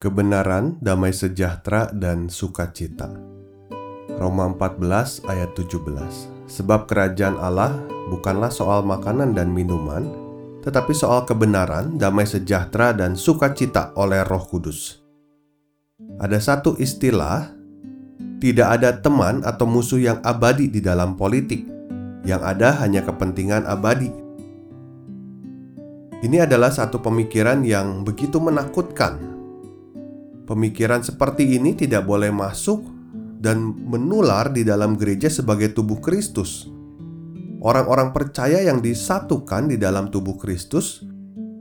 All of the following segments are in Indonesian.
Kebenaran, damai sejahtera, dan sukacita. Roma 14 ayat 17 Sebab kerajaan Allah bukanlah soal makanan dan minuman, tetapi soal kebenaran, damai sejahtera, dan sukacita oleh roh kudus. Ada satu istilah, tidak ada teman atau musuh yang abadi di dalam politik, yang ada hanya kepentingan abadi. Ini adalah satu pemikiran yang begitu menakutkan Pemikiran seperti ini tidak boleh masuk dan menular di dalam gereja sebagai tubuh Kristus. Orang-orang percaya yang disatukan di dalam tubuh Kristus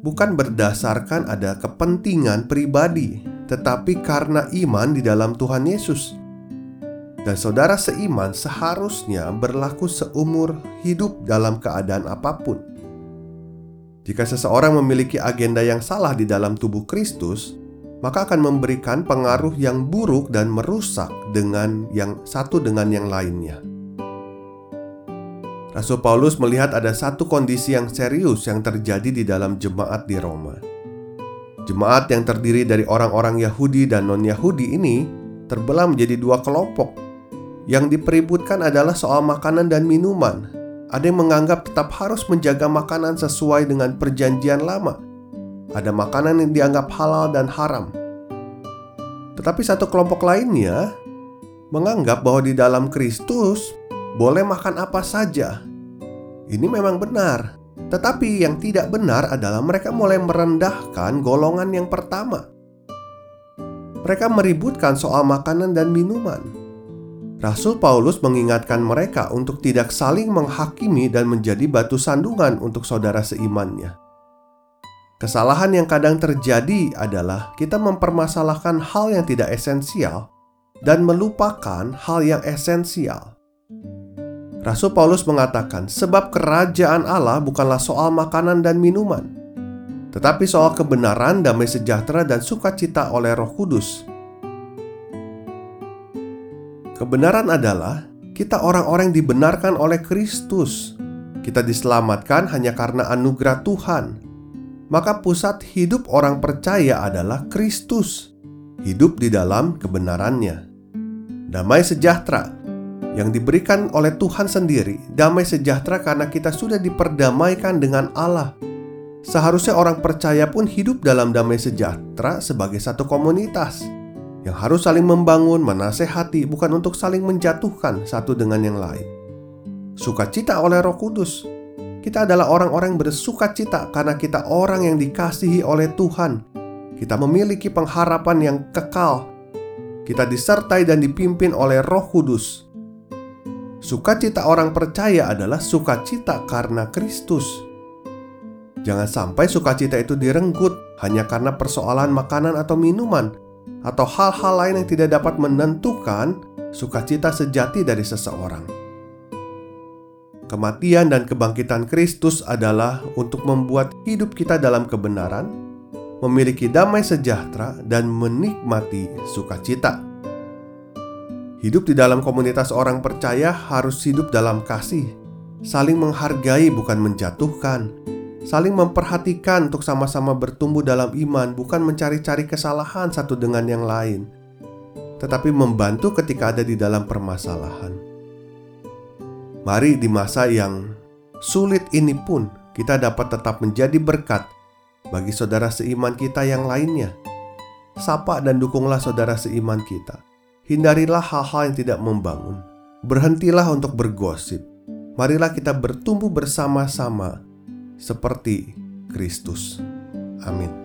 bukan berdasarkan ada kepentingan pribadi, tetapi karena iman di dalam Tuhan Yesus. Dan saudara seiman seharusnya berlaku seumur hidup dalam keadaan apa pun. Jika seseorang memiliki agenda yang salah di dalam tubuh Kristus, maka akan memberikan pengaruh yang buruk dan merusak dengan yang satu dengan yang lainnya. Rasul Paulus melihat ada satu kondisi yang serius yang terjadi di dalam jemaat di Roma. Jemaat yang terdiri dari orang-orang Yahudi dan non-Yahudi ini terbelah menjadi dua kelompok. Yang dipeributkan adalah soal makanan dan minuman. Ada yang menganggap tetap harus menjaga makanan sesuai dengan perjanjian lama, ada makanan yang dianggap halal dan haram. Tetapi satu kelompok lainnya menganggap bahwa di dalam Kristus boleh makan apa saja. Ini memang benar, tetapi yang tidak benar adalah mereka mulai merendahkan golongan yang pertama. Mereka meributkan soal makanan dan minuman. Rasul Paulus mengingatkan mereka untuk tidak saling menghakimi dan menjadi batu sandungan untuk saudara seimannya. Kesalahan yang kadang terjadi adalah kita mempermasalahkan hal yang tidak esensial dan melupakan hal yang esensial. Rasul Paulus mengatakan, "Sebab kerajaan Allah bukanlah soal makanan dan minuman, tetapi soal kebenaran, damai sejahtera, dan sukacita oleh Roh Kudus." Kebenaran adalah kita orang-orang yang dibenarkan oleh Kristus. Kita diselamatkan hanya karena anugerah Tuhan maka pusat hidup orang percaya adalah Kristus, hidup di dalam kebenarannya. Damai sejahtera yang diberikan oleh Tuhan sendiri, damai sejahtera karena kita sudah diperdamaikan dengan Allah. Seharusnya orang percaya pun hidup dalam damai sejahtera sebagai satu komunitas yang harus saling membangun, menasehati, bukan untuk saling menjatuhkan satu dengan yang lain. Sukacita oleh Roh Kudus kita adalah orang-orang bersuka cita karena kita orang yang dikasihi oleh Tuhan. Kita memiliki pengharapan yang kekal. Kita disertai dan dipimpin oleh Roh Kudus. Sukacita orang percaya adalah sukacita karena Kristus. Jangan sampai sukacita itu direnggut hanya karena persoalan makanan atau minuman, atau hal-hal lain yang tidak dapat menentukan sukacita sejati dari seseorang. Kematian dan kebangkitan Kristus adalah untuk membuat hidup kita dalam kebenaran, memiliki damai sejahtera, dan menikmati sukacita. Hidup di dalam komunitas orang percaya harus hidup dalam kasih, saling menghargai, bukan menjatuhkan, saling memperhatikan untuk sama-sama bertumbuh dalam iman, bukan mencari-cari kesalahan satu dengan yang lain, tetapi membantu ketika ada di dalam permasalahan. Mari di masa yang sulit ini pun kita dapat tetap menjadi berkat bagi saudara seiman kita yang lainnya. Sapa dan dukunglah saudara seiman kita. Hindarilah hal-hal yang tidak membangun. Berhentilah untuk bergosip. Marilah kita bertumbuh bersama-sama seperti Kristus. Amin.